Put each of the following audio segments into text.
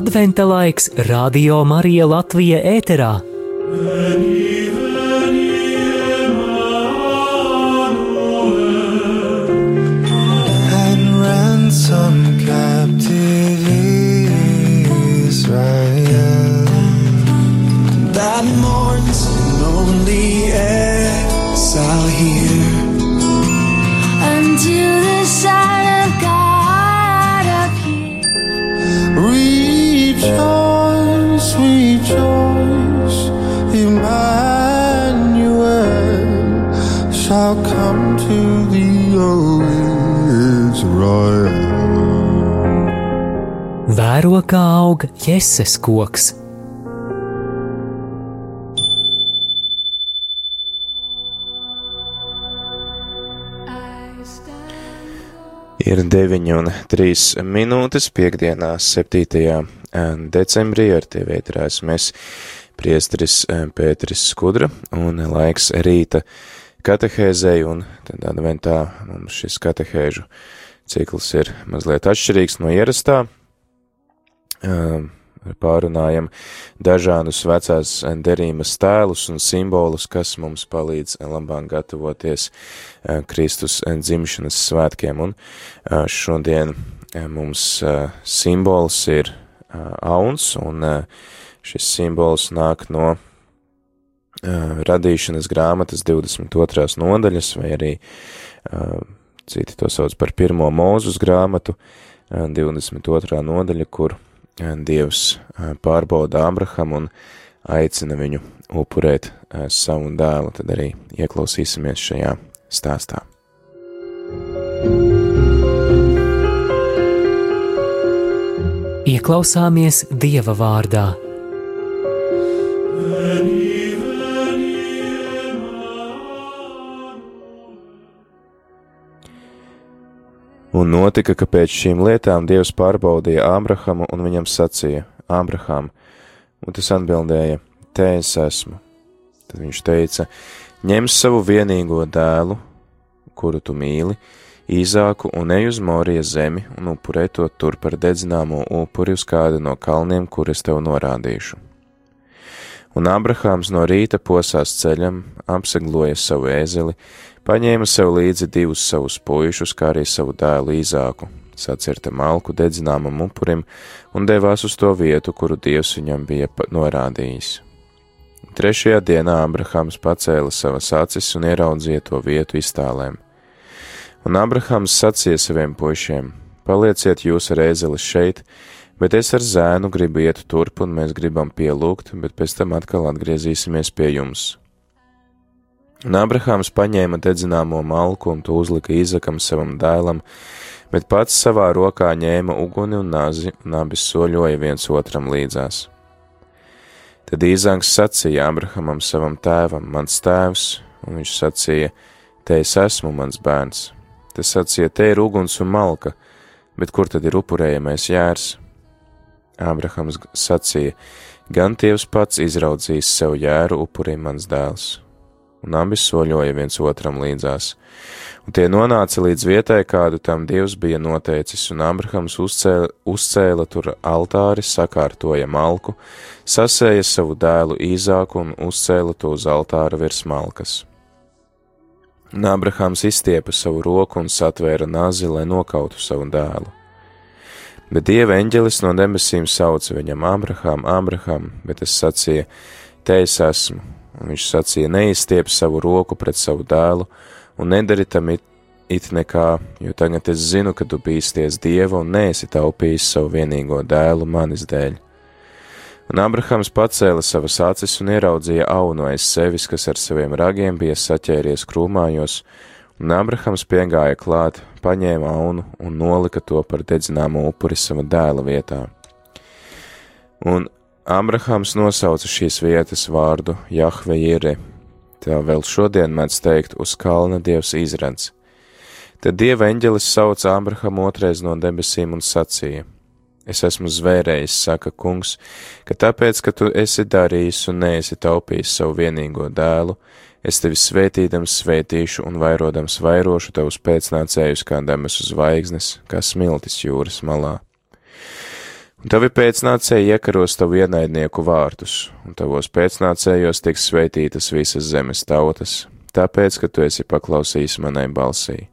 Adventa laiks Radio Marija Latvija ēterā. and Vēro kā aug jēzus koks. Ir 9 un 3 minūtes piekdienā, 7. decembrī ar tevi ēterās mēs priestris eh, Pēteris Skudra un laiks rīta katehēzei un tad adventā mums šis katehēžu cikls ir mazliet atšķirīgs no ierastā. Pārunājam dažādus vecās derības tēlus un simbolus, kas mums palīdz labāk gatavoties Kristus dzimšanas svētkiem. Un šodien mums simbols ir auns, un šis simbols nāk no radīšanas grāmatas 22. nodaļas, vai arī citi to sauc par pirmo mūzus grāmatu, eh, 22. nodaļa, kur Dievs pārbauda Abrahamu un aicina viņu upurēt savu dēlu, tad arī ieklausīsimies šajā stāstā. Ieklausāmies Dieva vārdā. Un notika, ka pēc šīm lietām Dievs pārbaudīja Ābrahamu un viņam sacīja: Ābraham, un tas atbildēja: Te es esmu. Tad viņš teica: Ņem savu vienīgo dēlu, kuru tu mīli, īzāku un ej uz Morijas zemi un upurē to tur par dedzināmo upuri uz kādu no kalniem, kurus tev norādīšu. Un Abrahāms no rīta posās ceļam, apsegloja savu ēzeli, paņēma sev līdzi divus savus puišus, kā arī savu dēlu īzāku, sacirta malku dedzināmam upurim un devās uz to vietu, kuru Dievs viņam bija norādījis. Trešajā dienā Abrahams pacēla savas acis un ieraudzīja to vietu iztālēm. Un Abrahams sacīja saviem puišiem: Palieciet jūs ar ēzeli šeit, bet es ar zēnu gribu iet turp, un mēs gribam pielūgt, bet pēc tam atkal atgriezīsimies pie jums. Un Abrahāms paņēma dedzināmo malku un to uzlika Īzakam savam dēlam, bet pats savā rokā ņēma uguni un nazi, un abi soļoja viens otram līdzās. Tad Īzāns sacīja Abrahamam savam tēvam, mans tēvs, un viņš sacīja, te es esmu mans bērns. Tas sacīja, te ir uguns un malka, bet kur tad ir upurējamais jērs? Ābrahams sacīja, gan Dievs pats izraudzīs sev jēru upurī mans dēls. Un abi soļoja viens otram līdzās. Un tie nonāca līdz vietai, kādu tam Dievs bija noteicis, un Ābrahams uzcēla, uzcēla tur altāri, sakārtoja malku, sasēja savu dēlu īzāku un uzcēla to uz altāra virs malkas. Un Ābrahams izstiepa savu roku un satvēra nazi, lai nokautu savu dēlu. Bet dieva eņģelis no debesīm sauca viņam Ābrahām, Ābrahām, bet es sacīju, te es esmu, un viņš sacīja, neizstiep savu roku pret savu dēlu, un nedari tam it, it nekā, jo tagad es zinu, ka tu bīsties dieva un neesi taupījis savu vienīgo dēlu manis dēļ. Un Abrahams pacēla savas acis un ieraudzīja aunu aiz sevis, kas ar saviem ragiem bija saķēries krūmājos, un Abrahams piegāja klāt, paņēma aunu un nolika to par dedzināmo upuri sava dēla vietā. Un Abrahams nosauca šīs vietas vārdu Jahve Jire, tā vēl šodien mēdz teikt uz kalna dievs izrants. Tad dieva eņģelis sauca Abrahamu otrais no debesīm un sacīja: Es esmu zvērējis, saka kungs, ka tāpēc, ka tu esi darījis un neesi taupījis savu vienīgo dēlu, es tevi svētīdams svētīšu un vairodams vairošu tavus pēcnācējus kā debesu zvaigznes, kā smiltis jūras malā. Un tavi pēcnācēji iekaros tavu ienaidnieku vārtus, un tavos pēcnācējos tiks sveitītas visas zemes tautas, tāpēc, ka tu esi paklausījis manai balsī.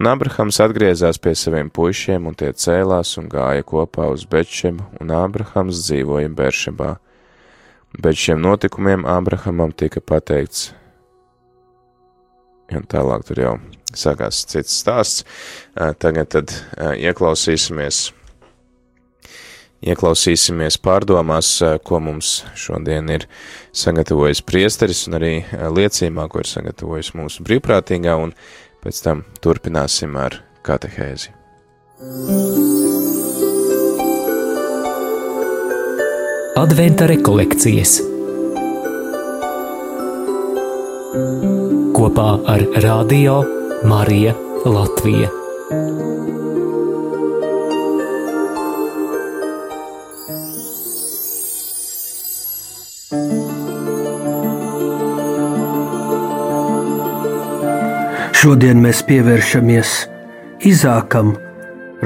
Un Abrahams atgriezās pie saviem puišiem, un tie cēlās un gāja kopā uz Bečemu, un Abrahams dzīvoja Beršebā. Pēc šiem notikumiem Abrahamam tika pateikts, un tālāk tur jau sākās cits stāsts. Tagad tad ieklausīsimies, ieklausīsimies pārdomās, ko mums šodien ir sagatavojis priesteris, un arī liecībā, ko ir sagatavojis mūsu brīvprātīgā, un pēc tam turpināsim ar katehēzi. Adventa rekolekcijas kopā ar Radio Mariju Latviju. Šodien mēs pievēršamies Izākam,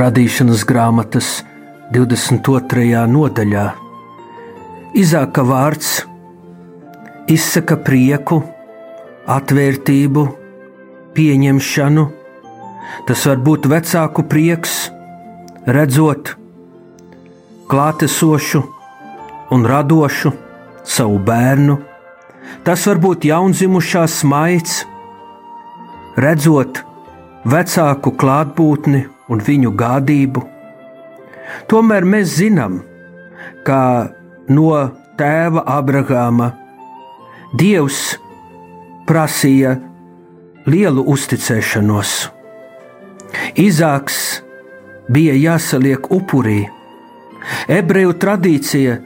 radīšanas grāmatas 22. nodaļā. Izāka vārds izsaka prieku, atvērtību, pieņemšanu. Tas var būt vecāku prieks, redzot klātesošu un radošu savu bērnu. Tas var būt jaundzimušā smaids, redzot vecāku klātbūtni un viņu gādību. Tomēr mēs zinām, ka no tēva Abrahāma Dievs prasīja lielu uzticēšanos. Izāks bija jāsaliek upurī. Ebreju tradīcija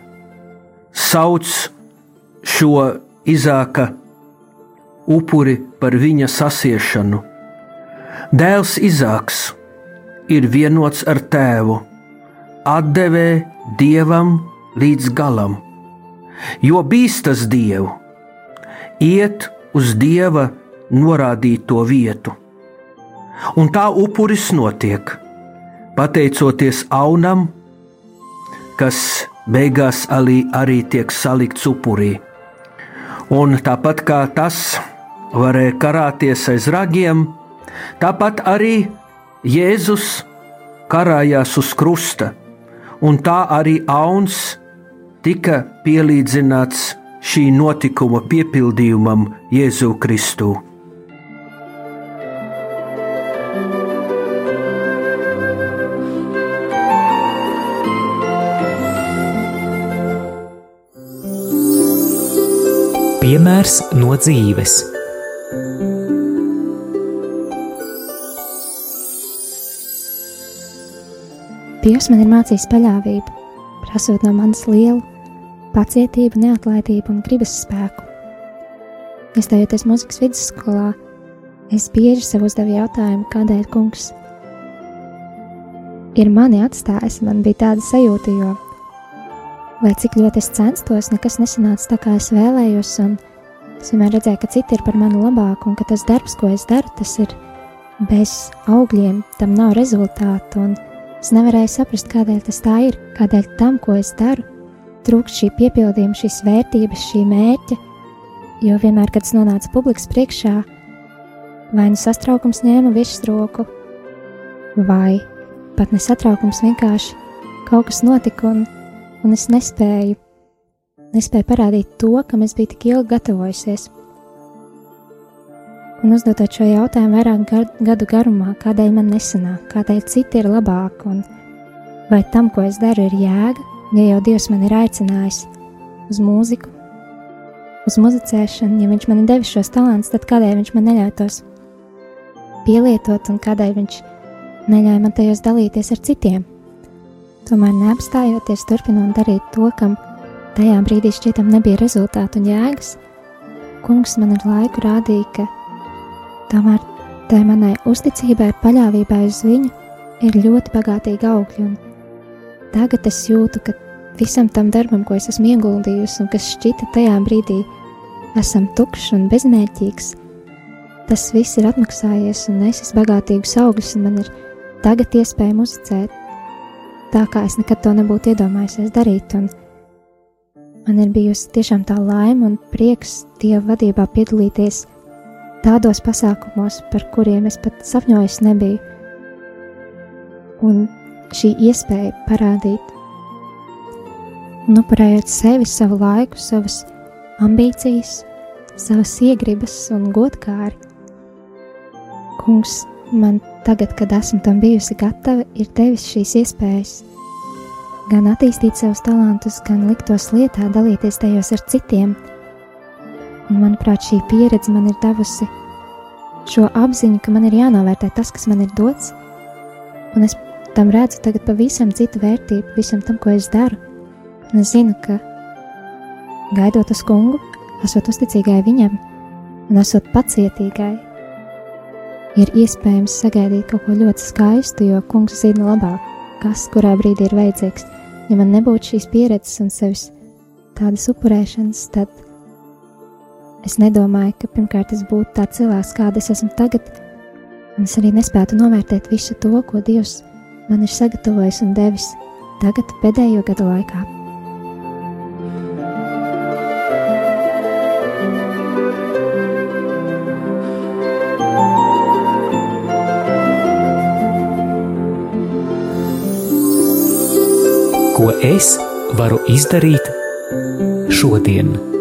sauc šo Izāka upuri par viņa sasiešanu. Dēls Izāks ir vienots ar tēvu, atdevē dievam līdz galam, jo bīstas dievu, iet uz dieva norādīto vietu. Un tā upuris notiek, pateicoties aunam, kas beigās arī, arī tiek salikts upurī. Un tāpat kā tas varēja karāties aiz ragiem, tāpat arī Jēzus karājās uz krusta, un tā arī auns tika pielīdzināts šī notikuma piepildījumam Jēzu Kristu. Piemērs no dzīves. Dievs man ir mācījis paļāvību, prasot no manis lielu pacietību, neatlaidību un gribas spēku. Iestājoties muzikas vidusskolā, es bieži sev uzdevu jautājumu, kādēļ kungs ir mani atstājis. Man bija tāda sajūta, jo, lai cik ļoti es censtos, nekas nesanāca tā, kā es vēlējos, un es vienmēr redzēju, ka citi ir par mani labāki, un ka tas darbs, ko es daru, tas ir bez augļiem, tam nav rezultātu. Es nevarēju saprast, kādēļ tas tā ir, kādēļ tam, ko es daru, trūkst šī piepildījuma, šīs vērtības, šī mērķa. Jo vienmēr, kad es nonācu publikas priekšā, vai nu satraukums ņēma virsroku, vai pat ne satraukums, vienkārši kaut kas notika, un, un es nespēju, nespēju parādīt to, kam es biju tik ilgi gatavojusies. Un uzdodot šo jautājumu vairāk gadu garumā, kādēļ man nesanāk, kādēļ citi ir labāki, un vai tam, ko es daru, ir jēga, ja jau Dievs man ir aicinājis uz mūziku, uz muzicēšanu, ja Viņš man ir devis šos talantus, tad kādēļ Viņš man neļauj tos pielietot, un kādēļ Viņš neļauj man tajos dalīties ar citiem. Tomēr neapstājoties, turpinot darīt to, kam tajā brīdī šķietam nebija rezultātu un jēgas, Kungs man ar laiku rādīja, ka Tomēr tai manai uzticībai, paļāvībai uz viņu ir ļoti bagātīgi augļi. Tagad es jūtu, ka visam tam darbam, ko es esmu ieguldījusi un kas šķita tajā brīdī, esam tukšs un bezmērķīgs, tas viss ir atmaksājies un nesis bagātīgus augļus, un man ir tagad iespēja muzicēt. tā, kā es nekad to nebūtu iedomājusies darīt. Un man ir bijusi tiešām tā laime un prieks Dieva vadībā piedalīties tādos pasākumos, par kuriem es pat sapņojis nebiju. Un šī iespēja parādīt, un upurējot sevi, savu laiku, savas ambīcijas, savas iegribas un godkāri. Kungs man tagad, kad esmu tam bijusi gatava, ir devis šīs iespējas gan attīstīt savus talantus, gan likt tos lietā, dalīties tajos ar citiem. Un, manuprāt, šī pieredze man ir devusi šo apziņu, ka man ir jānovērtē tas, kas man ir dots, un es tam redzu tagad pavisam citu vērtību, visam tam, ko es daru. Un es zinu, ka gaidot uz kungu, esot uzticīgai viņam un esot pacietīgai, ir iespējams sagaidīt kaut ko ļoti skaistu, jo kungs zina labāk, kas kurā brīdī ir vajadzīgs. Ja man nebūtu šīs pieredzes un sevis tādas upurēšanas, tad es nedomāju, ka pirmkārt es būtu tāds cilvēks, kāda es esmu tagad, un es arī nespētu novērtēt visu to, ko Dievs man ir sagatavojis un devis tagad, pēdējo gadu laikā. Ko es varu izdarīt šodien?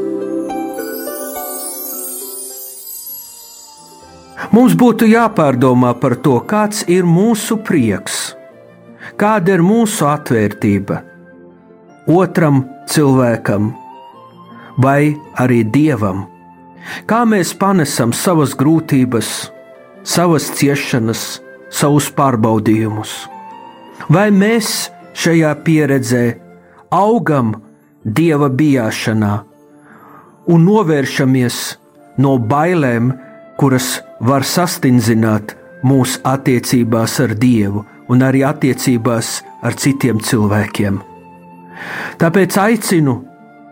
Mums būtu jāpārdomā par to, kāds ir mūsu prieks, kāda ir mūsu atvērtība otram cilvēkam vai arī dievam. Kā mēs panesam savas grūtības, savas ciešanas, savus pārbaudījumus? Vai mēs šajā pieredzē augam dieva bijāšanā un novēršamies no bailēm, kuras var sastingzināt mūsu attiecībās ar Dievu un arī attiecībās ar citiem cilvēkiem. Tāpēc aicinu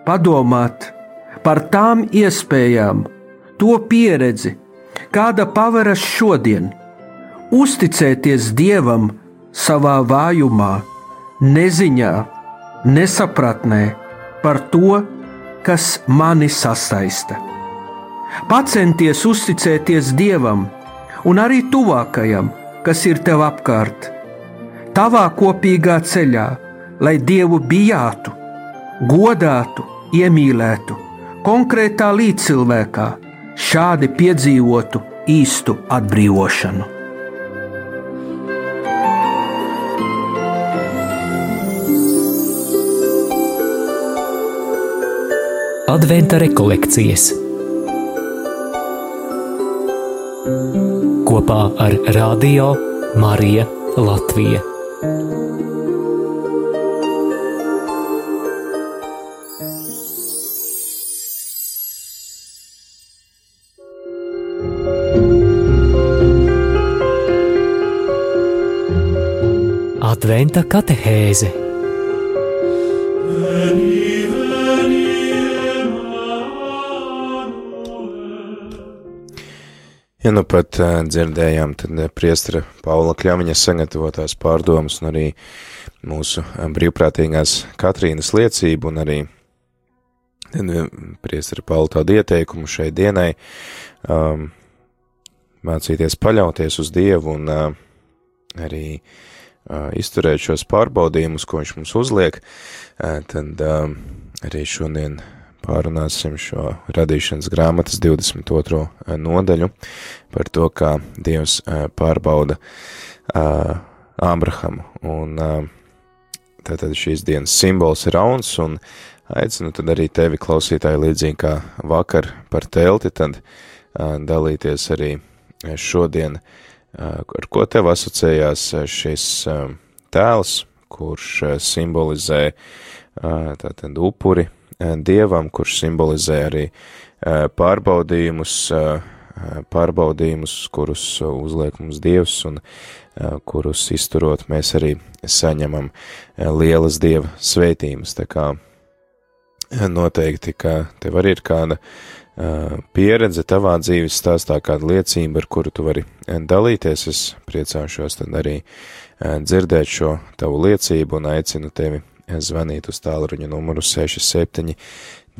padomāt par tām iespējām, to pieredzi, kāda paveras šodien, uzticēties Dievam savā vājumā, neziņā, nesapratnē par to, kas mani sasaista. Pacenties uzticēties Dievam un arī tuvākajam, kas ir tev apkārt, tavā kopīgā ceļā, lai Dievu bijātu, godātu, iemīlētu, konkrētā līdzcilvēkā, šādi piedzīvotu īstu atbrīvošanu. Adventa rekolekcijas kopā ar Radio Mariju Latviju. Adventa katehēze Ja nu pat uh, dzirdējām, tad uh, priestara Paula Kļamiņa sagatavotās pārdomas un arī mūsu uh, brīvprātīgās Katrīnas liecību un arī uh, priestara Paula tādu ieteikumu šai dienai um, mācīties paļauties uz Dievu un uh, arī uh, izturēt šos pārbaudījumus, ko viņš mums uzliek, uh, tad uh, arī šodien pārunāsim šo radīšanas grāmatas 22. Eh, nodaļu par to, kā Dievs eh, pārbauda uh, Ābrahamu. Un tātad šīs dienas simbols ir rauns, un aicinu tad arī tevi, klausītāji, līdzīgi kā vakar par telti, tad dalīties arī šodien, ar ko tev asociējās šis tēls, kurš simbolizē tātad upuri, Eh, Eh, dievam, kurš simbolizē arī eh, pārbaudījumus, eh, pārbaudījumus, kurus uzliek mums dievs un kurus izturot mēs arī saņemam lielas dieva svētījumus. Tā kā noteikti, ka tev arī ir kāda pieredze tavā dzīves stāstā, kāda liecība, ar kuru tu vari dalīties. Es priecāšos tad arī dzirdēt šo tavu liecību un aicinu tevi zvanīt uz tālruņa numuru 67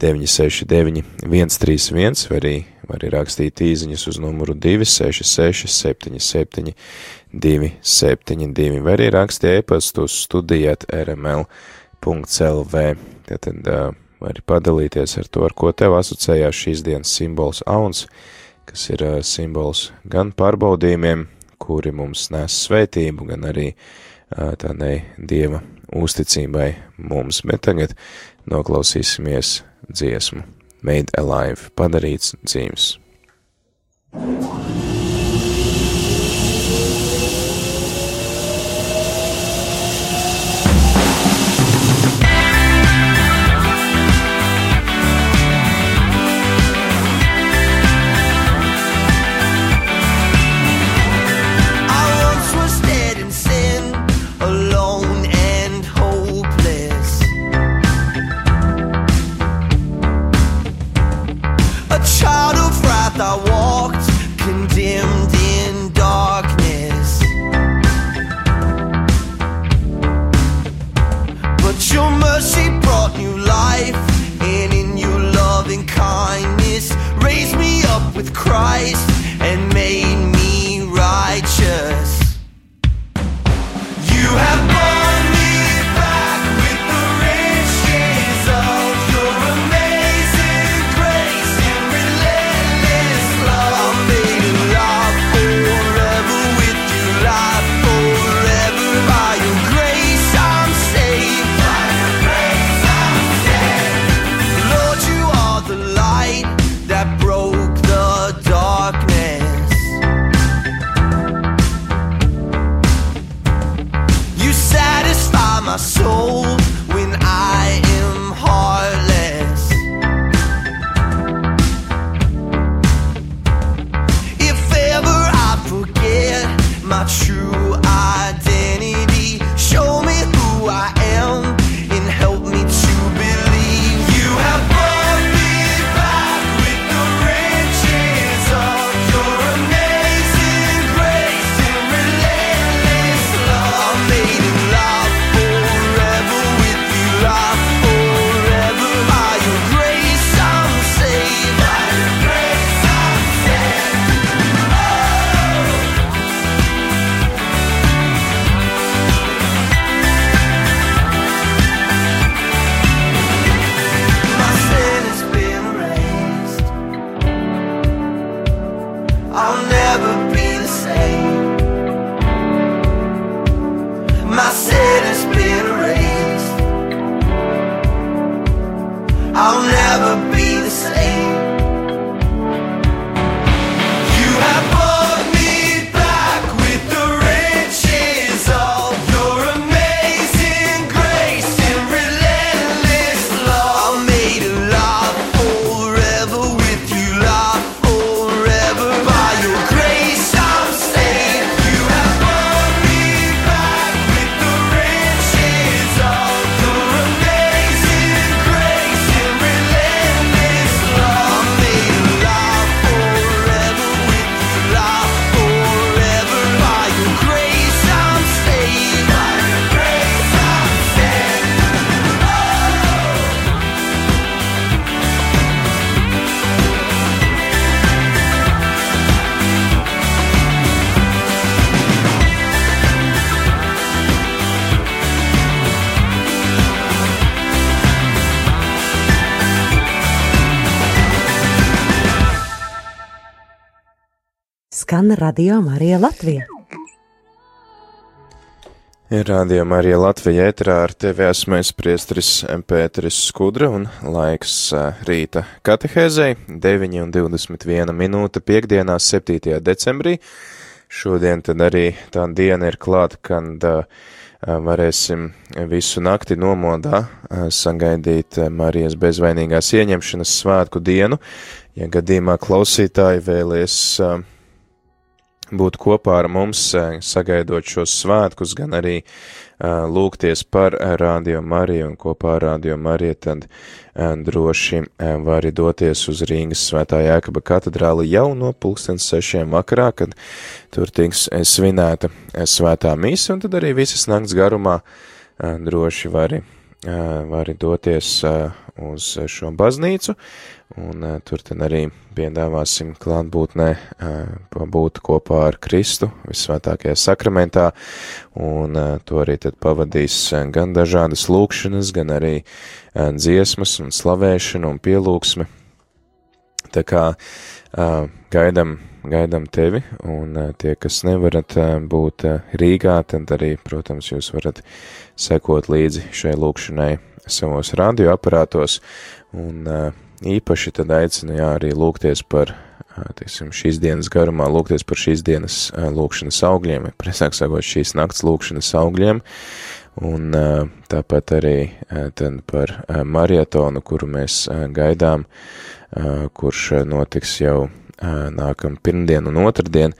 969 131 vai arī, vai arī rakstīt īziņas uz numuru 266 77 272 vai arī rakstīt e-pastu uz studijāt rml.lv. Tātad vari padalīties ar to, ar ko tev asociējās šīs dienas simbols auns, kas ir simbols gan pārbaudījumiem, kuri mums nes svētību, gan arī tādai dieva uzticībai mums, bet tagad noklausīsimies dziesmu Made Alive, padarīts dzīves. thank you surprise skan Radio Marija Latvija. Ir Radio Marija Latvija ēterā ar tevi esmēs priestris Pēteris Skudra un laiks rīta katehēzei 9 un 21 minūte piekdienā 7. decembrī. Šodien tad arī tā diena ir klāta, kad uh, varēsim visu nakti nomodā sagaidīt Marijas bezvainīgās ieņemšanas svētku dienu. Ja gadījumā klausītāji vēlies būt kopā ar mums, eh, sagaidot šos svētkus, gan arī uh, lūgties par Radio Mariju un kopā ar Radio Mariju, tad uh, droši uh, vari doties uz Rīgas svētā Jēkaba katedrāli jau no pulkstens sešiem vakarā, kad tur tiks svinēta svētā mīsa, un tad arī visas nakts garumā droši vari, vari doties uz šo baznīcu, un uh, tur tad arī piedāvāsim klātbūtnē uh, būt kopā ar Kristu visvētākajā sakramentā, un uh, to arī tad pavadīs gan dažādas lūkšanas, gan arī uh, dziesmas un slavēšana un pielūgsme. Tā kā uh, gaidam, gaidam tevi, un uh, tie, kas nevarat uh, būt uh, Rīgā, tad arī, protams, jūs varat sekot līdzi šai lūkšanai savos radioaparātos, un uh, īpaši tad aicinu jā, arī lūgties par, teiksim, šīs dienas garumā, lūgties par šīs dienas lūkšanas augļiem, precīzāk sakot, šīs nakts lūkšanas augļiem, un tāpat arī tad par marietonu, kuru mēs gaidām, kurš notiks jau nākam pirmdien un otrdien,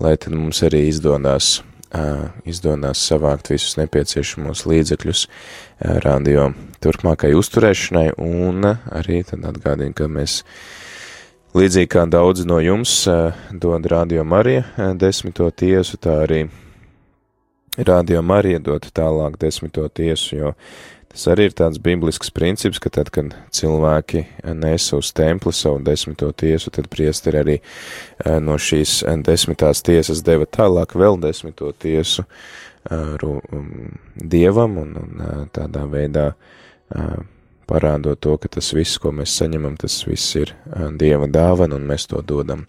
lai tad mums arī izdodās izdodās savākt visus nepieciešamos līdzekļus radio turpmākai uzturēšanai, un arī tad atgādinu, ka mēs līdzīgi kā daudzi no jums dod radio Marija desmito tiesu, tā arī radio Marija dod tālāk desmito tiesu, jo Tas arī ir tāds biblisks princips, ka tad, kad cilvēki nesa uz templi savu desmito tiesu, tad priesteri arī no šīs desmitās tiesas deva tālāk vēl desmito tiesu dievam un, un tādā veidā parādot to, ka tas viss, ko mēs saņemam, tas viss ir dieva dāvana un mēs to dodam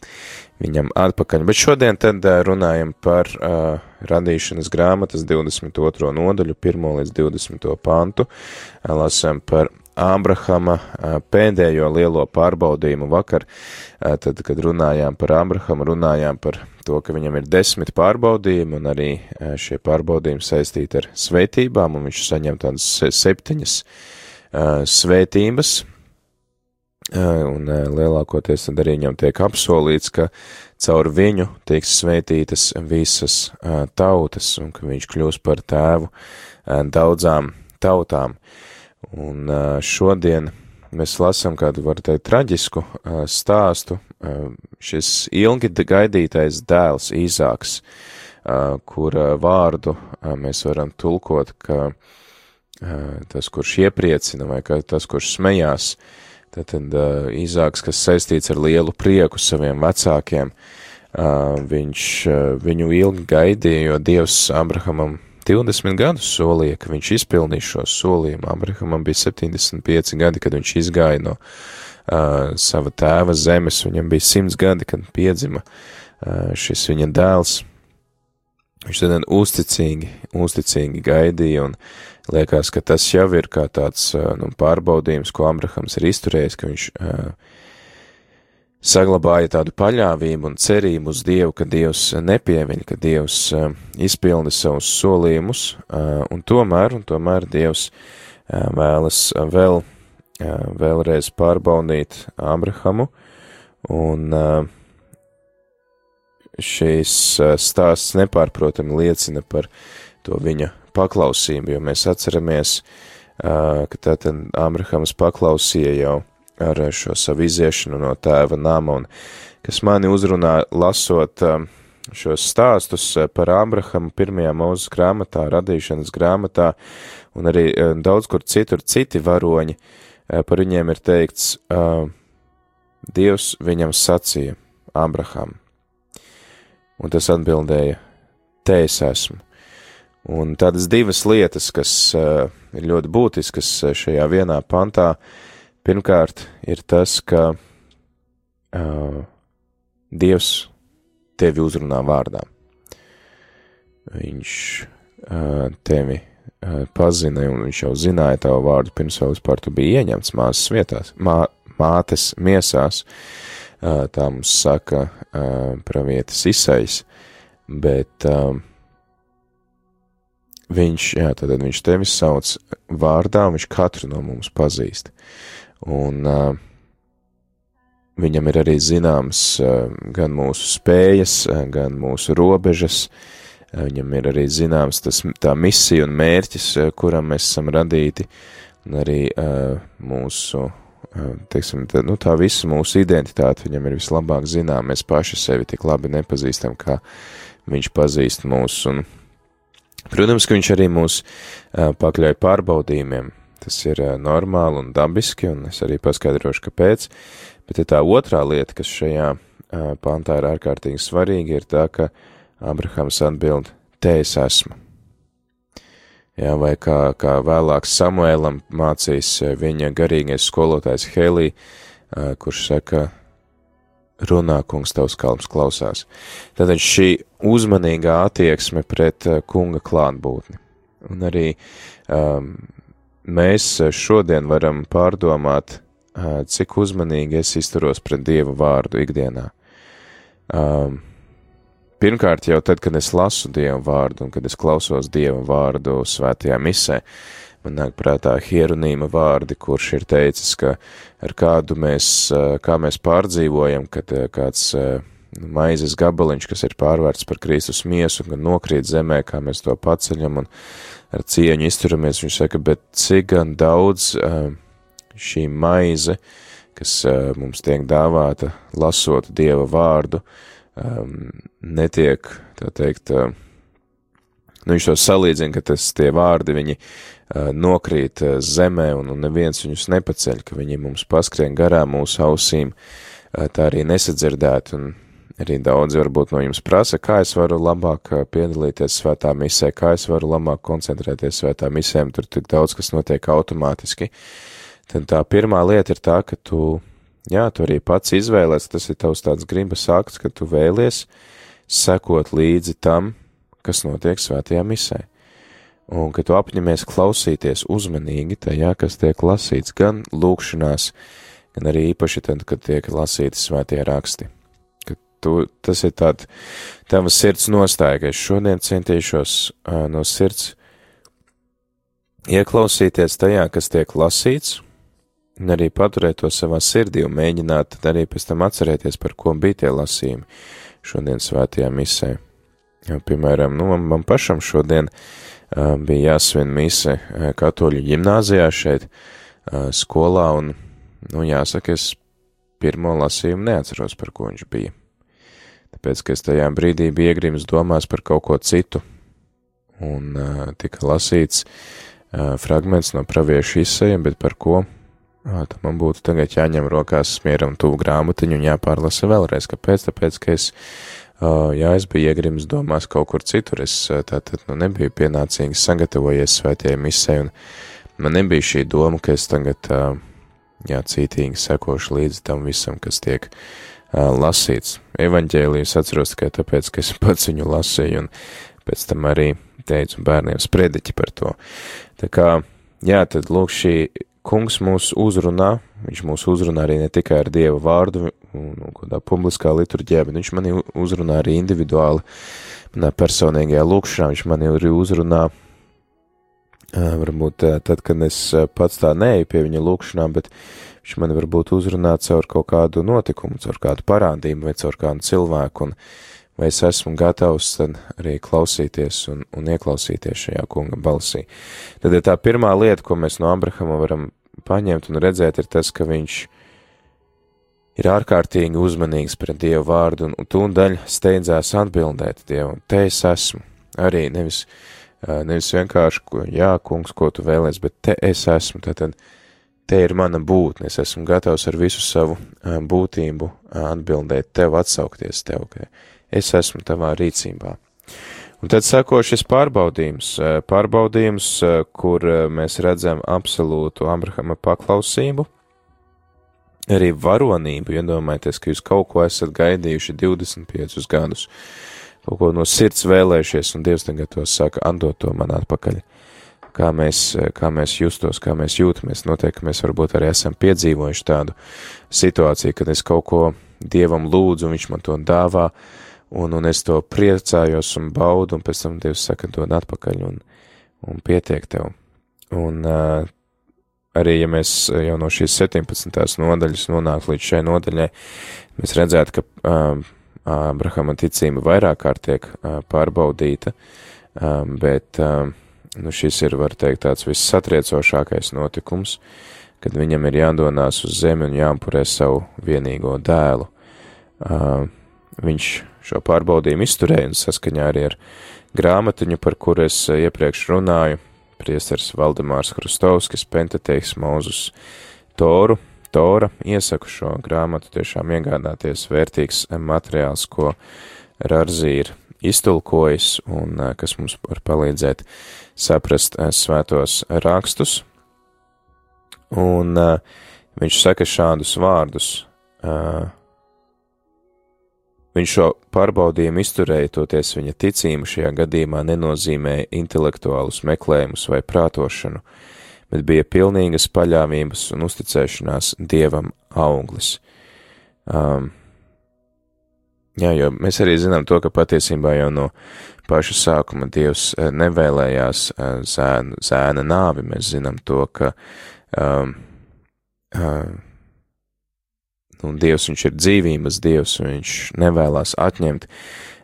viņam atpakaļ. Bet šodien tad runājam par uh, radīšanas grāmatas 22. nodaļu, 1 līdz 20. pantu. Lasām par Ābrahama pēdējo lielo pārbaudījumu vakar, tad, kad runājām par Ābrahamu, runājām par to, ka viņam ir desmit pārbaudījumi, un arī šie pārbaudījumi saistīti ar svētībām, un viņš saņem tādas septiņas svētības, un lielākoties tad arī viņam tiek apsolīts, ka caur viņu tiks svētītas visas tautas, un ka viņš kļūs par tēvu daudzām tautām. Un šodien mēs lasām kādu, var teikt, traģisku stāstu. Šis ilgi gaidītais dēls Īzāks, kura vārdu mēs varam tulkot, ka tas, kurš iepriecina vai tas, kurš smējās, tad, tad Īzāks, kas saistīts ar lielu prieku saviem vecākiem, viņš viņu ilgi gaidīja, jo Dievs Abrahamam 20 gadus solīja, ka viņš izpildīs šo solījumu. Abrahamam bija 75 gadi, kad viņš izgāja no uh, sava tēva zemes, viņam bija 100 gadi, kad piedzima uh, šis viņa dēls. Viņš tad uzticīgi, uzticīgi gaidīja, un liekas, ka tas jau ir kā tāds nu, pārbaudījums, ko Abrahams ir izturējis, ka viņš uh, saglabāja tādu paļāvību un cerību uz Dievu, ka Dievs nepieviļ, ka Dievs uh, izpilda savus solījumus, uh, un tomēr, un tomēr Dievs uh, vēlas vēl, uh, vēlreiz pārbaudīt Abrahamu, un uh, šīs uh, stāsts nepārprotami liecina par to viņa paklausību, jo mēs atceramies, uh, ka tātad Abrahams paklausīja jau ar šo savu iziešanu no tēva nama, un kas mani uzrunā lasot um, šos stāstus par Abrahamu pirmajā mūzes grāmatā, radīšanas grāmatā, un arī daudz kur citur citi varoņi, par viņiem ir teikts, Dievs viņam sacīja, Abraham, un tas atbildēja, te es esmu. Un tādas divas lietas, kas uh, ir ļoti būtiskas šajā vienā pantā, Pirmkārt, ir tas, ka uh, Dievs tevi uzrunā vārdā. Viņš uh, tevi uh, pazina, un viņš jau zināja tavu vārdu pirms vēl vispār tu biji ieņemts māsas vietās, mā, mātes miesās. Uh, tā mums saka pravietis Isais, bet viņš, jā, tad viņš tevi sauc vārdā, viņš katru no mums pazīst. Un viņam ir arī zināms gan mūsu spējas, gan mūsu robežas, viņam ir arī zināms tas, tā misija un mērķis, kuram mēs esam radīti, un arī uh, mūsu, teiksim, tā, nu, tā visa mūsu identitāte viņam ir vislabāk zinām, mēs paši sevi tik labi nepazīstam, kā viņš pazīst mūs, un, protams, ka viņš arī mūs pakļauj pārbaudījumiem, tas ir normāli un dabiski, un es arī paskaidrošu, kāpēc, bet tā otrā lieta, kas šajā pantā ir ārkārtīgi svarīga, ir tā, ka Abrahams atbild, te es esmu. Jā, vai kā, kā vēlāk Samuēlam mācīs eh, viņa garīgais skolotājs Helī, eh, kurš saka, runā, kungs, tavs kalps klausās. Tātad šī uzmanīgā attieksme pret eh, kunga klātbūtni. Un arī um, mēs šodien varam pārdomāt, uh, cik uzmanīgi es izturos pret Dieva vārdu ikdienā. Um, Pirmkārt, jau tad, kad es lasu Dievu vārdu un kad es klausos Dievu vārdu svētajā misē, man nāk prātā hieronīma vārdi, kurš ir teicis, ka ar kādu mēs, kā mēs pārdzīvojam, kad kāds maizes gabaliņš, kas ir pārvērts par Kristus miesu, un nokrīt zemē, kā mēs to paceļam un ar cieņu izturamies, viņš saka, bet cik gan daudz šī maize, kas mums tiek dāvāta lasot Dieva vārdu, um, netiek, tā teikt, uh, nu viņš to salīdzina, ka tas tie vārdi, viņi uh, nokrīt uh, zemē un, un neviens viņus nepaceļ, ka viņi mums paskrien garām mūsu ausīm, uh, tā arī nesadzirdēt, un arī daudzi varbūt no jums prasa, kā es varu labāk piedalīties svētā misē, kā es varu labāk koncentrēties svētā misēm, tur tik daudz, kas notiek automātiski. Tad tā pirmā lieta ir tā, ka tu Jā, tu arī pats izvēlēs, tas ir tavs tāds gribas akts, ka tu vēlies sekot līdzi tam, kas notiek svētajā misē. Un ka tu apņemies klausīties uzmanīgi tajā, kas tiek lasīts gan lūkšanās, gan arī īpaši tad, kad tiek lasīti svētie raksti. Ka tu, tas ir tāda tava sirds nostāja, ka es šodien centīšos uh, no sirds ieklausīties tajā, kas tiek lasīts, un arī paturēt to savā sirdī un mēģināt arī pēc tam atcerēties, par ko bija tie lasījumi šodien svētajā misē. Jā, piemēram, nu, man, man pašam šodien uh, bija jāsvin mise katoļu ģimnāzijā šeit uh, skolā, un, nu, jāsaka, es pirmo lasījumu neatceros, par ko viņš bija. Tāpēc, ka es tajā brīdī biju iegrims domās par kaut ko citu, un uh, tika lasīts uh, fragments no praviešu izsējiem, bet par ko Tad man būtu tagad jāņem rokās smieram tuvu grāmatiņu un jāpārlasa vēlreiz. Kāpēc? Tāpēc, ka es, jā, es biju iegrims domās kaut kur citur, es tātad, nu, nebiju pienācīgi sagatavojies svētajai misē, un man nebija šī doma, ka es tagad, jā, cītīgi sekošu līdz tam visam, kas tiek lasīts. Evaņģēlijas atceros tikai tāpēc, ka es pats viņu lasīju, un pēc tam arī teicu bērniem sprediķi par to. Tā kā, jā, tad lūk šī kungs mūs uzrunā, viņš mūs uzrunā arī ne tikai ar Dieva vārdu un, un kādā publiskā liturģijā, bet viņš mani uzrunā arī individuāli, manā personīgajā lūkšanā, viņš mani arī uzrunā, varbūt tad, kad es pats tā neeju pie viņa lūkšanā, bet viņš mani varbūt uzrunā caur kaut kādu notikumu, caur kādu parādību vai caur kādu cilvēku, un vai es esmu gatavs tad arī klausīties un, un ieklausīties šajā kunga balsī. Tad ir tā pirmā lieta, ko mēs no Abrahama varam paņemt un redzēt, ir tas, ka viņš ir ārkārtīgi uzmanīgs pret Dievu vārdu, un, un tūdaļ steidzās atbildēt Dievu, te es esmu. Arī nevis, nevis vienkārši, ko, jā, kungs, ko tu vēlies, bet te es esmu, tātad te ir mana būtne, es esmu gatavs ar visu savu būtību atbildēt tev, atsaukties tev, ka es esmu tavā rīcībā. Un tad sako šis pārbaudījums, pārbaudījums, kur mēs redzam absolūtu Abrahama paklausību, arī varonību, iedomājieties, ka jūs kaut ko esat gaidījuši 25 gadus, kaut ko no sirds vēlējušies, un Dievs tagad to saka, atdot to man atpakaļ. Kā mēs, kā mēs justos, kā mēs jūtamies, noteikti mēs varbūt arī esam piedzīvojuši tādu situāciju, kad es kaut ko Dievam lūdzu, un viņš man to dāvā, uh, un, un es to priecājos un baudu, un pēc tam Dievs saka, dod atpakaļ un, un pietiek tev. Un uh, arī, ja mēs jau no šīs 17. nodaļas nonāktu līdz šai nodaļai, mēs redzētu, ka um, Abrahama ticība vairāk kārt tiek uh, pārbaudīta, um, bet um, nu, šis ir, var teikt, tāds vissatriecošākais notikums, kad viņam ir jādonās uz zemi un jāmpurē savu vienīgo dēlu. Uh, viņš šo pārbaudījumu izturēja un saskaņā arī ar grāmatiņu, par kuru es iepriekš runāju, priestars Valdemārs Krustovskis, Pentateiks Mūzus Toru, Tora, iesaku šo grāmatu tiešām iegādāties vērtīgs materiāls, ko Rarzi ir iztulkojis un kas mums var palīdzēt saprast svētos rakstus. Un uh, viņš saka šādus vārdus. Uh, Viņš šo pārbaudījumu izturēja, toties viņa ticība šajā gadījumā nenozīmēja intelektuālus meklējumus vai prātošanu, bet bija pilnīgas paļāvības un uzticēšanās dievam auglis. Um, jā, jo mēs arī zinām to, ka patiesībā jau no paša sākuma dievs nevēlējās zēna, zēna nāvi. Mēs zinām to, ka um, um, un Dievs viņš ir dzīvības Dievs, un viņš nevēlas atņemt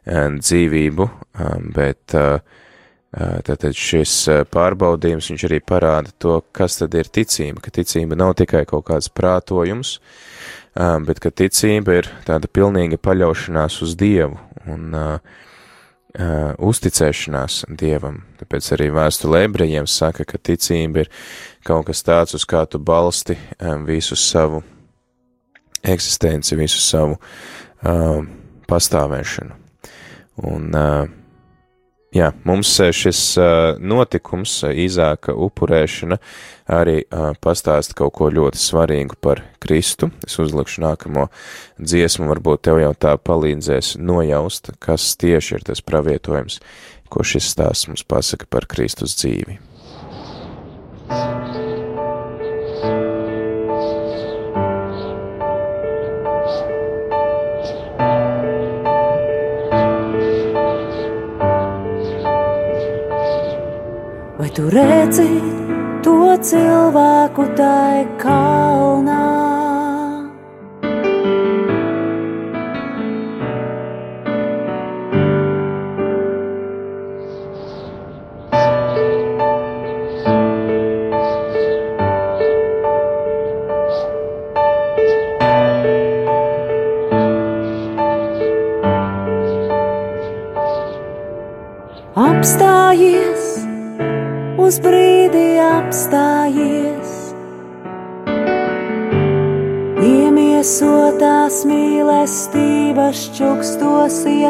dzīvību, bet tātad šis pārbaudījums viņš arī parāda to, kas tad ir ticība, ka ticība nav tikai kaut kāds prātojums, bet ka ticība ir tāda pilnīga paļaušanās uz Dievu un uzticēšanās Dievam. Tāpēc arī vēstule ebrejiem saka, ka ticība ir kaut kas tāds, uz kā tu balsti visu savu eksistenci, visu savu uh, pastāvēšanu. Un, uh, jā, mums šis uh, notikums, Īzāka upurēšana, arī uh, pastāst kaut ko ļoti svarīgu par Kristu. Es uzlikšu nākamo dziesmu, varbūt tev jau tā palīdzēs nojaust, kas tieši ir tas pravietojums, ko šis stāsts mums pasaka par Kristus dzīvi. Vai tu redzi to cilvēku tai kalnā?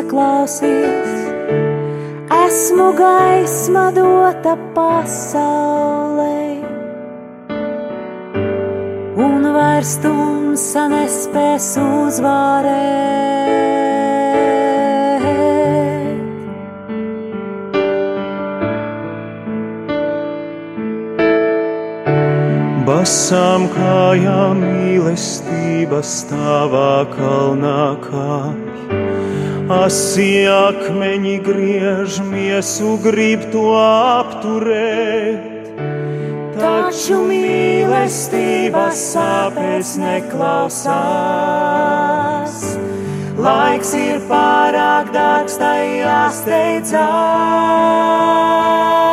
Ieklausies. Esmu gaisma dota pasaulē, un vairs tumsa nespēs uzvarēt. Basām kājām mīlestība stāvā kalnā kāpj. Asi akmeņi griež miesu, grib to apturēt. Taču mīlestība sāpēs neklausās. Laiks ir pārāk dārgs, tai jāsteidzās.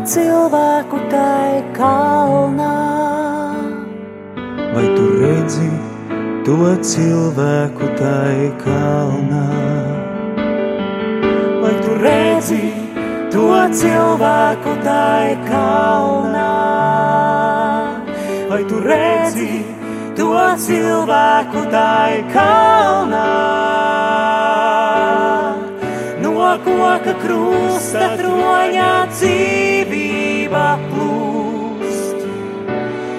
Cilvēku tai kalnā? Vai tu redzi to cilvēku tai kalnā? Vai tu redzi to cilvēku tai kalnā? Vai tu redzi to cilvēku tai kalnā? Koka krusta troņā dzīvība plūst.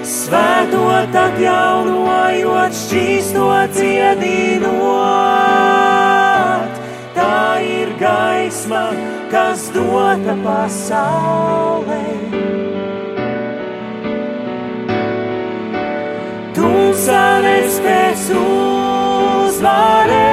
Svētot atjaunojot, šķīstot dziedinot. Tā ir gaisma, kas dota pasaulē. Tumsa nespēs uzvarēt.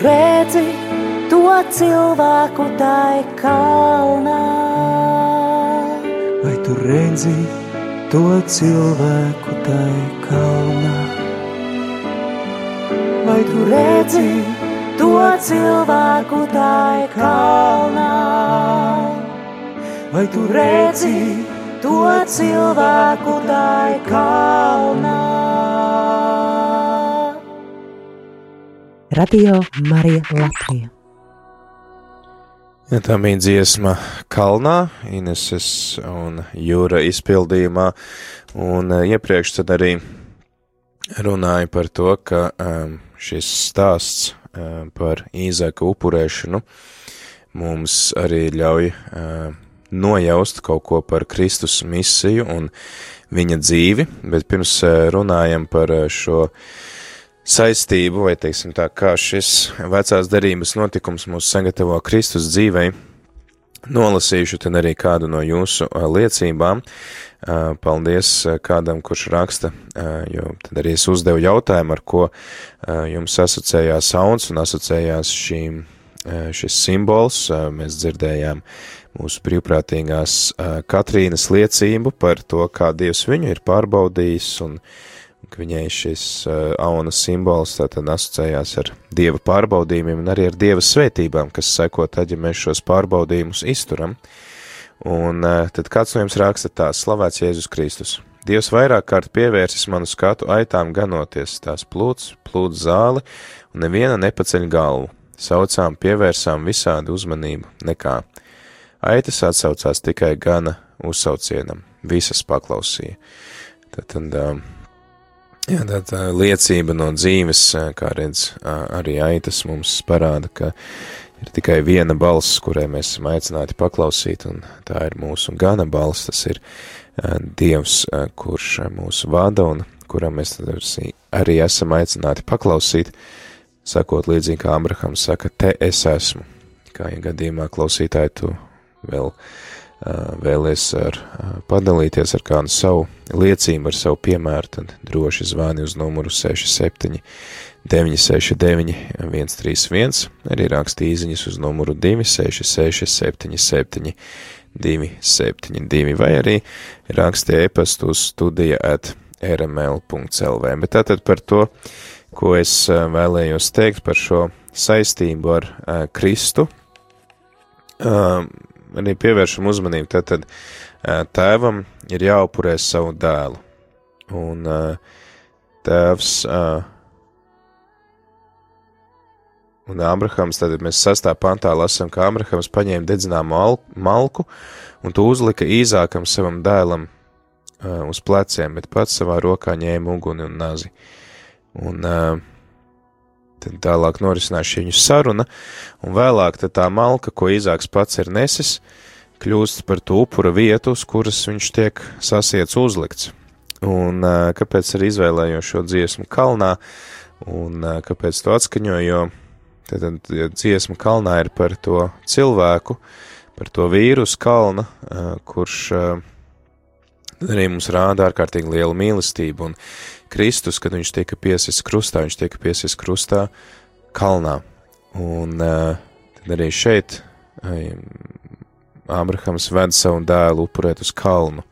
Redzi to cilvēku tai kalnā? Vai tu redzi to cilvēku tai kalnā? Vai tu redzi to cilvēku tai kalnā? Vai tu redzi to cilvēku tai kalnā? Radio Marija Latvija. Ja tā bija dziesma Kalnā, Ineses un Jūra izpildījumā, un uh, iepriekš tad arī runāja par to, ka um, šis stāsts um, par īzāku upurēšanu mums arī ļauj um, nojaust kaut ko par Kristus misiju un viņa dzīvi, bet pirms uh, runājam par uh, šo saistību, vai teiksim tā, kā šis vecās derības notikums mūs sagatavo Kristus dzīvei, nolasīšu tad arī kādu no jūsu liecībām. Paldies kādam, kurš raksta, jo tad arī es uzdevu jautājumu, ar ko jums asociējās sauns un asociējās šīm, šis simbols. Mēs dzirdējām mūsu brīvprātīgās Katrīnas liecību par to, kā Dievs viņu ir pārbaudījis un ka viņai šis uh, aunas simbols tātad asociējās ar dieva pārbaudījumiem un arī ar dieva svētībām, kas seko tad, ja mēs šos pārbaudījumus izturam. Un uh, tad kāds no jums raksta tā, slavēts Jēzus Kristus. Dievs vairāk kārt pievērsis manu skatu aitām ganoties, tās plūds, plūds zāli, un neviena nepaceļ galvu. Saucām, pievērsām visādi uzmanību, nekā. Aitas atsaucās tikai gana uzsaucienam, visas paklausīja. Tad, tad uh, Jā, tā, tā liecība no dzīves, kā redz, arī aitas mums parāda, ka ir tikai viena balss, kurai mēs esam aicināti paklausīt, un tā ir mūsu gana balss, tas ir Dievs, kurš mūs vada un kuram mēs arī esam aicināti paklausīt, sakot līdzīgi kā Abrahams saka, te es esmu, kā ja gadījumā klausītāji tu vēl uh, vēlies ar, padalīties ar kādu savu liecību, ar savu piemēru, tad droši zvani uz numuru 67 969 131, arī raksti īziņas uz numuru 266 77 272, vai arī raksti e-pastu uz studija at rml.lv. Bet tātad par to, ko es vēlējos teikt par šo saistību ar Kristu, arī pievēršam uzmanību, tad, tad tēvam ir jāupurē savu dēlu. Un tēvs un Abrahams, tad mēs sastā pantā lasam, ka Abrahams paņēma dedzināmu malku un to uzlika īzākam savam dēlam uz pleciem, bet pats savā rokā ņēma uguni un nazi. Un uh, Tad tālāk norisinās šī viņu saruna, un vēlāk tā malka, ko Īzāks pats ir nesis, kļūst par to upura vietu, uz kuras viņš tiek sasiets uzlikts. Un kāpēc arī izvēlējos šo dziesmu kalnā, un kāpēc to atskaņoju, jo tad dziesma kalnā ir par to cilvēku, par to vīrus kalna, kurš arī mums rāda ārkārtīgi lielu mīlestību, un Kristus, kad viņš tika piesis krustā, viņš tika piesis krustā kalnā. Un uh, tad arī šeit Ābrahams ved savu dēlu upurēt uz kalnu.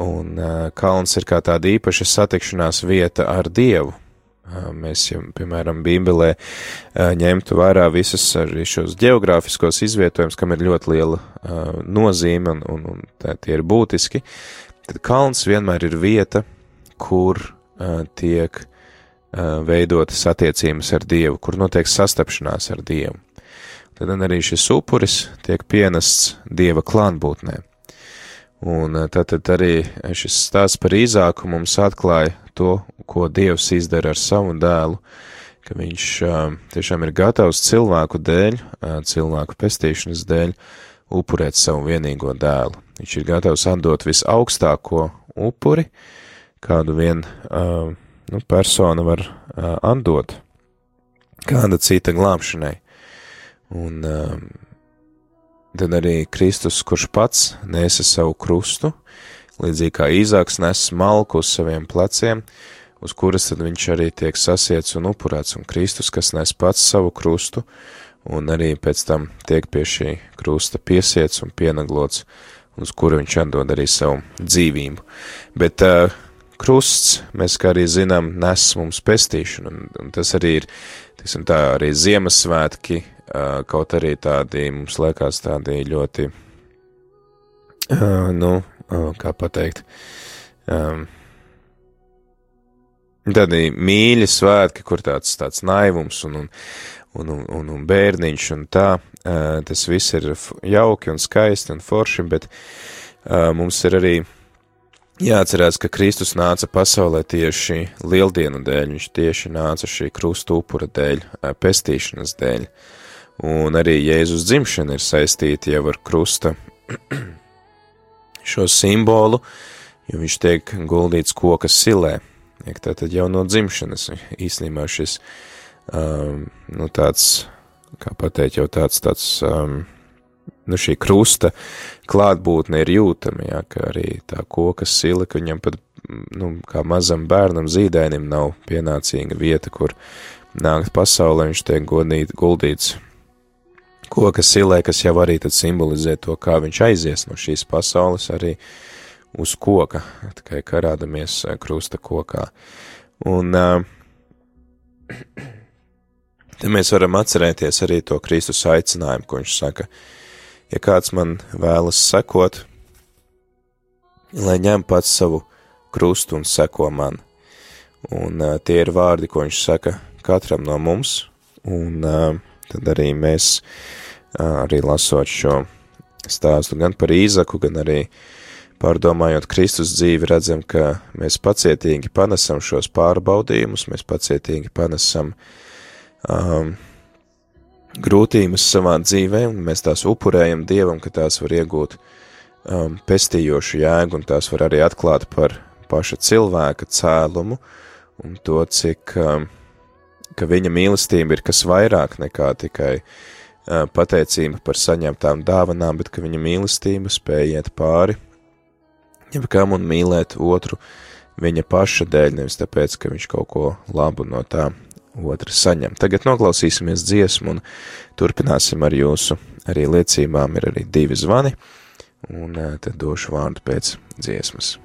Un uh, kalns ir kā tāda īpaša satikšanās vieta ar Dievu. Uh, mēs, ja, piemēram, Bībelē uh, ņemtu vērā visas arī šos geogrāfiskos izvietojumus, kam ir ļoti liela uh, nozīme un, un, un tā, tie ir būtiski, tad kalns vienmēr ir vieta, kur tiek veidotas attiecības ar Dievu, kur notiek sastapšanās ar Dievu. Tad arī šis upuris tiek pienests Dieva klātbūtnē. Un tad, tad arī šis stāsts par īzāku mums atklāja to, ko Dievs izdara ar savu dēlu, ka viņš tiešām ir gatavs cilvēku dēļ, cilvēku pestīšanas dēļ, upurēt savu vienīgo dēlu. Viņš ir gatavs atdot visaugstāko upuri, uh, kādu vien uh, nu, persona var uh, atdot kāda cita glābšanai. Un uh, tad arī Kristus, kurš pats nesa savu krustu, līdzīgi kā Īzāks nes malku uz saviem pleciem, uz kuras tad viņš arī tiek sasiets un upurēts, un Kristus, kas nes pats savu krustu, un arī pēc tam tiek pie šī krusta piesiets un pienaglots, uz kuru viņš atdod arī savu dzīvību. Bet uh, krusts, mēs kā arī zinām, nes mums pestīšanu, un, un tas arī ir, tiksim tā, arī Ziemassvētki, kaut arī tādi, mums liekas tādi ļoti, nu, kā pateikt, um, tādi mīļi svētki, kur tāds, tāds naivums un, un, un, un, un, bērniņš un tā, tas viss ir jauki un skaisti un forši, bet mums ir arī jāatcerās, ka Kristus nāca pasaulē tieši lieldienu dēļ, viņš tieši nāca šī krustu upura dēļ, uh, pestīšanas dēļ, un arī Jēzus dzimšana ir saistīta jau ar krusta šo simbolu, jo viņš tiek guldīts koka silē, Tātad jau no dzimšanas īstenībā šis, um, nu tāds, kā pateikt, jau tāds, tāds, um, nu šī krusta klātbūtne ir jūtama, jā, ka arī tā koka sila, ka viņam pat, nu, kā mazam bērnam zīdainim nav pienācīga vieta, kur nākt pasaulē, viņš tiek godīt, guldīts koka silē, kas jau arī tad simbolizē to, kā viņš aizies no šīs pasaules arī uz koka, tikai karādamies krusta kokā. Un te mēs varam atcerēties arī to Kristus aicinājumu, ko viņš saka, ja kāds man vēlas sekot, lai ņem pats savu krustu un seko man. Un uh, tie ir vārdi, ko viņš saka katram no mums, un uh, tad arī mēs, uh, arī lasot šo stāstu gan par Īzaku, gan arī Pārdomājot Kristus dzīvi, redzam, ka mēs pacietīgi panesam šos pārbaudījumus, mēs pacietīgi panesam um, grūtības savā dzīvē, un mēs tās upurējam Dievam, ka tās var iegūt um, pestījošu jēgu, un tās var arī atklāt par paša cilvēka cēlumu, un to, cik, um, viņa mīlestība ir kas vairāk nekā tikai uh, pateicība par saņemtām dāvanām, bet ka viņa mīlestība spēj iet pāri jebkam un mīlēt otru viņa paša dēļ, nevis tāpēc, ka viņš kaut ko labu no tā otra saņem. Tagad noklausīsimies dziesmu un turpināsim ar jūsu arī liecībām, ir arī divi zvani, un eh, tad došu vārdu pēc dziesmas.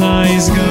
Svētais gars,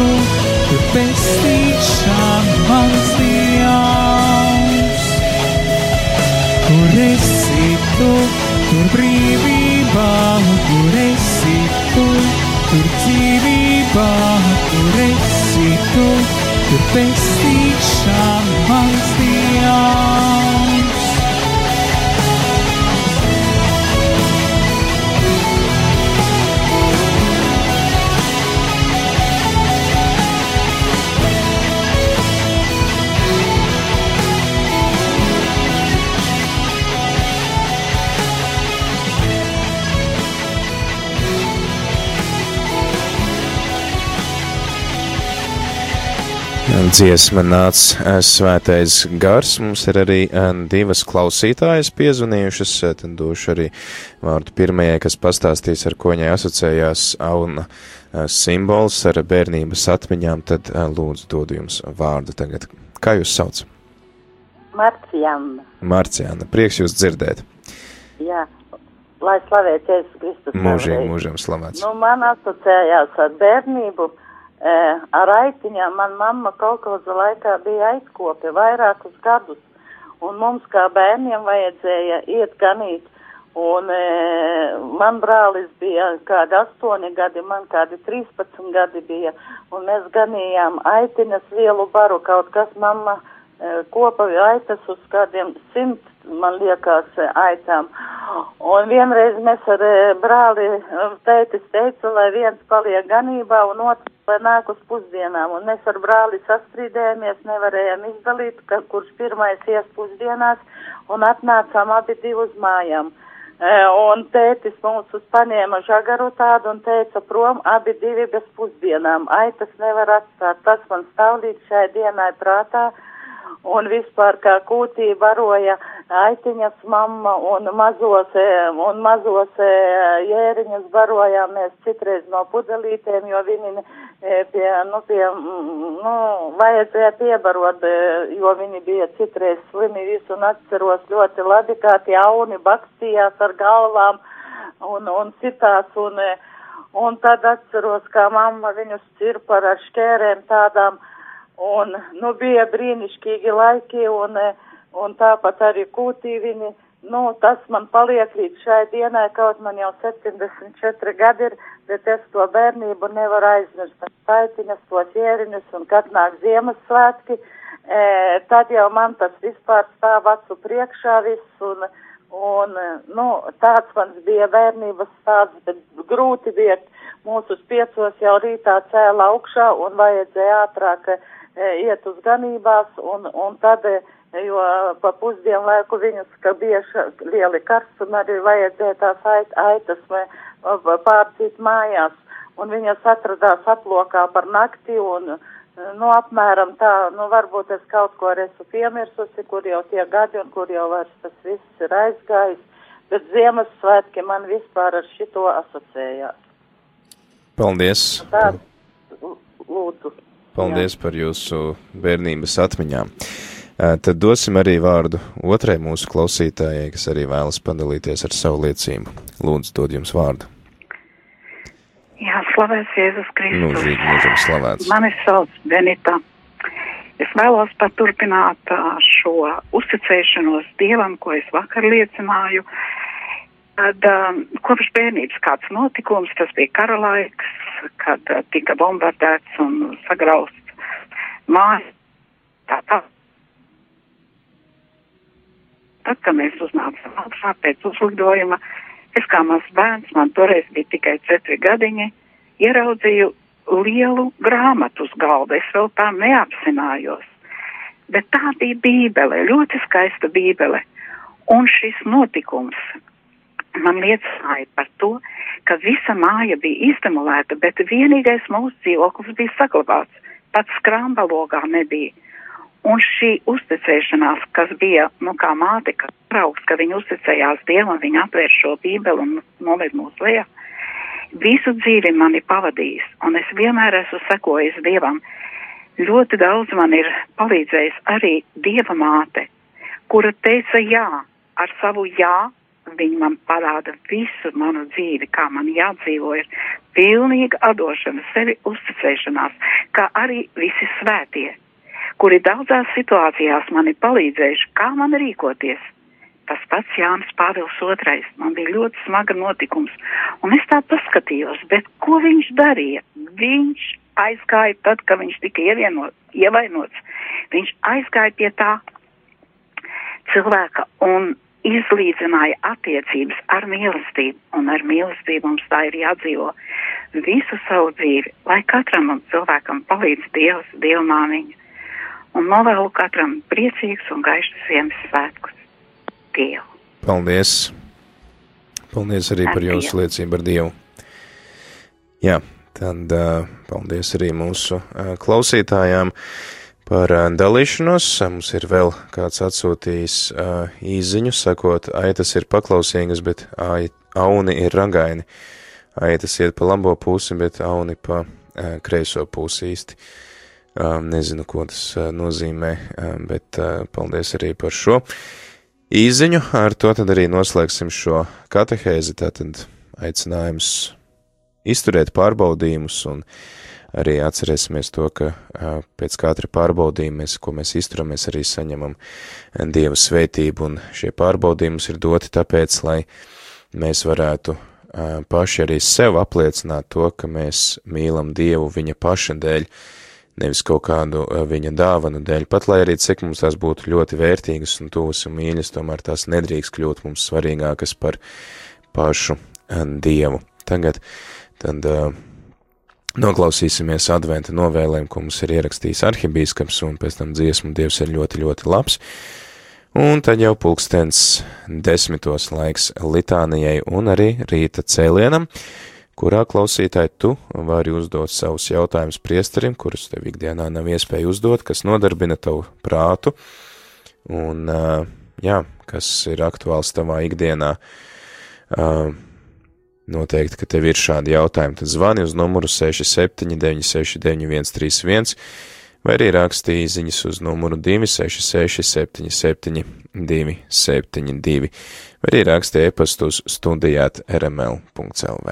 tu, tur pestīšana mans dievs. Kur esi tu, tur brīvība, kur esi tu, tur dzīvība, kur esi tu, tur pestīšana Dziesma nāca eh, svētais gars. Mums ir arī eh, divas klausītājas piezvanījušas. eh, Tad došu arī vārdu pirmajai, kas pastāstīs, ar ko viņai asociējās auna simbols ar bērnības atmiņām. Tad lūdzu dodu jums vārdu tagad. Kā jūs sauc? Marcijana. Marciāna, prieks jūs dzirdēt. Jā, lai slavēts Jēzus Kristus. Mūžīgi, mūžam slavēts. Nu, man asociējās ar bērnību, e, ar aitiņām. Man mamma kādā laikā bija aizkopi vairākus gadus, un mums kā bērniem vajadzēja iet ganīt. Un e, man brālis bija kādi astoņi gadi, man kādi 13 gadi bija, un mēs ganījām aitiņas lielu baru, kaut kas mamma e, kopa aitas uz kādiem simt, man liekas, aitām. Un vienreiz mēs ar e, brāli e, tētis teica, lai viens paliek ganībā un otrs lai nāk uz pusdienām. Un mēs ar brāli sastrīdējāmies, nevarējām izdalīt, ka, kurš pirmais ies pusdienās un atnācām abi divi uz mājām. E, Un tētis mums uz paņēma žagaru tādu un teica prom abi divi bez pusdienām. Ai, tas nevar atstāt. Tas man stāv līdz šai dienai prātā. Un vispār kā kūtī baroja aitiņas mamma un mazos, e, un mazos e, jēriņus barojām mēs citreiz no pudelītēm, jo viņi e, pie, nu, pie, nu, vajadzēja piebarot, jo viņi bija citreiz slimi visu un atceros ļoti labi, kā tie auni bakstījās ar galvām un, un citās un, un tad atceros, kā mamma viņus cirpa ar šķērēm tādām un, nu, bija brīnišķīgi laiki un, un tāpat arī kūtī viņi, nu, tas man paliek līdz šai dienai, kaut man jau 74 gadi ir, bet es to bērnību nevaru aizmirst. Tas taitiņas, tos ieriņus un kad nāk Ziemassvētki, e, tad jau man tas vispār stāv acu priekšā viss un, un, nu, tāds mans bija bērnības stāsts, bet grūti bija mūsu piecos jau rītā cēla augšā un vajadzēja ātrāk e, iet uz ganībās un, un tad, e, jo pa pusdienu laiku viņus, ka ša- lieli karstumi, arī vajadzēja tās ait, aitas pārcīt mājās. Un viņas atradās aplokā par nakti un, nu, apmēram tā, nu, varbūt es kaut ko arī esmu piemirsusi, kur jau tie gadi un kur jau vairs tas viss ir aizgājis. Bet Ziemassvētki man vispār ar šito asociējās. Paldies! Tā, lūdzu. Paldies par jūsu bērnības atmiņām. Tad dosim arī vārdu otrai mūsu klausītājai, kas arī vēlas padalīties ar savu liecību. Lūdzu, dod jums vārdu. Jā, slavēts Jēzus Kristus. Mūžīgi, mūžam slavēts. Mani sauc Benita. Es vēlos paturpināt šo uzticēšanos Dievam, ko es vakar liecināju. Tad um, kopš bērnības kāds notikums, tas bija kara laiks, kad uh, tika bombardēts un sagrausts mājas. Tā, tā. Tad, kad mēs uznācām augšā pēc uzlidojuma, es kā mazs bērns, man toreiz bija tikai četri gadiņi, ieraudzīju lielu grāmatu uz galda. Es vēl tā neapzinājos. Bet tā bija bībele, ļoti skaista bībele. Un šis notikums man liecināja par to, ka visa māja bija izdemolēta, bet vienīgais mūsu dzīvoklis bija saglabāts. Pats skrāmbalogā nebija. Un šī uzticēšanās, kas bija, nu, kā māte, kas draugs, ka viņa uzticējās Dievam, viņa atvēr šo bībeli un noved mūs lejā, visu dzīvi mani pavadījis, un es vienmēr esmu sekojis Dievam. Ļoti daudz man ir palīdzējis arī Dieva māte, kura teica jā, ar savu jā, viņa man parāda visu manu dzīvi, kā man jādzīvo, ir pilnīga atdošana, sevi uzticēšanās, kā arī visi svētie, kuri daudzās situācijās man ir palīdzējuši, kā man rīkoties. Tas pats Jānis Pāvils II. Man bija ļoti smaga notikums, un es tā paskatījos, bet ko viņš darīja? Viņš aizgāja tad, kad viņš tika ievienot, ievainots. Viņš aizgāja pie tā cilvēka un izlīdzināja attiecības ar mīlestību, un ar mīlestību mums tā ir jādzīvo visu savu dzīvi, lai katram cilvēkam palīdz Dievs, Dievmāmiņa, un novēlu katram priecīgus un gaišus Ziemassvētkus. Dievu! Paldies! Paldies arī par Ar jūsu Dievu. liecību par Dievu. Jā, tad uh, paldies arī mūsu uh, klausītājām par uh, dalīšanos. Mums ir vēl kāds atsūtījis uh, īziņu, sakot, aitas ir paklausīgas, bet ai, auni ir ragaini. Aitas iet pa labo pusi, bet auni pa uh, kreiso pusi īsti. Um, nezinu, ko tas uh, nozīmē, um, bet uh, paldies arī par šo īziņu. Ar to tad arī noslēgsim šo katehēzi. Tātad aicinājums izturēt pārbaudījumus un arī atcerēsimies to, ka pēc katra pārbaudījuma, mēs, ko mēs izturam, mēs arī saņemam Dieva svētību, un šie pārbaudījumi mums ir doti tāpēc, lai mēs varētu paši arī sev apliecināt to, ka mēs mīlam Dievu viņa paša dēļ, nevis kaut kādu viņa dāvanu dēļ, pat lai arī cik mums tās būtu ļoti vērtīgas un tuvas un mīļas, tomēr tās nedrīkst kļūt mums svarīgākas par pašu Dievu. Tagad tad uh, noklausīsimies adventa novēlēm, ko mums ir ierakstījis arhibīskaps, un pēc tam dziesmu Dievs ir ļoti, ļoti labs. Un tad jau pulkstens desmitos laiks litānijai un arī rīta cēlienam, kurā klausītāji tu vari uzdot savus jautājumus priesterim, kurus tev ikdienā nav iespēja uzdot, kas nodarbina tavu prātu un, jā, kas ir aktuāls tavā ikdienā. Uh, noteikti, ka tev ir šādi jautājumi, tad zvani uz numuru 67969131 vai arī rakstīja ziņas uz numuru 266 77 272 vai arī rakstīja e-pastu uz studijāt rml.lv.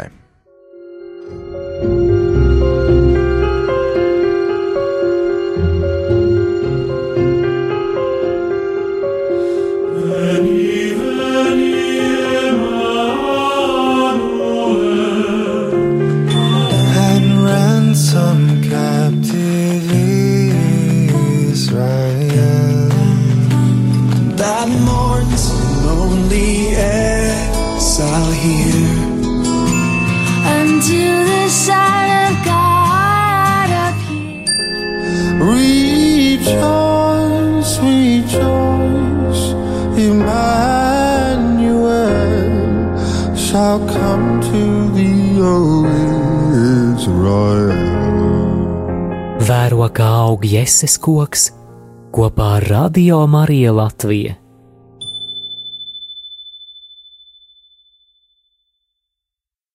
exile here. Until the Son of God appears. Rejoice, rejoice, Emmanuel shall come to thee, O Israel. Vēro kā aug jēses koks kopā ar Radio Mariju Latviju.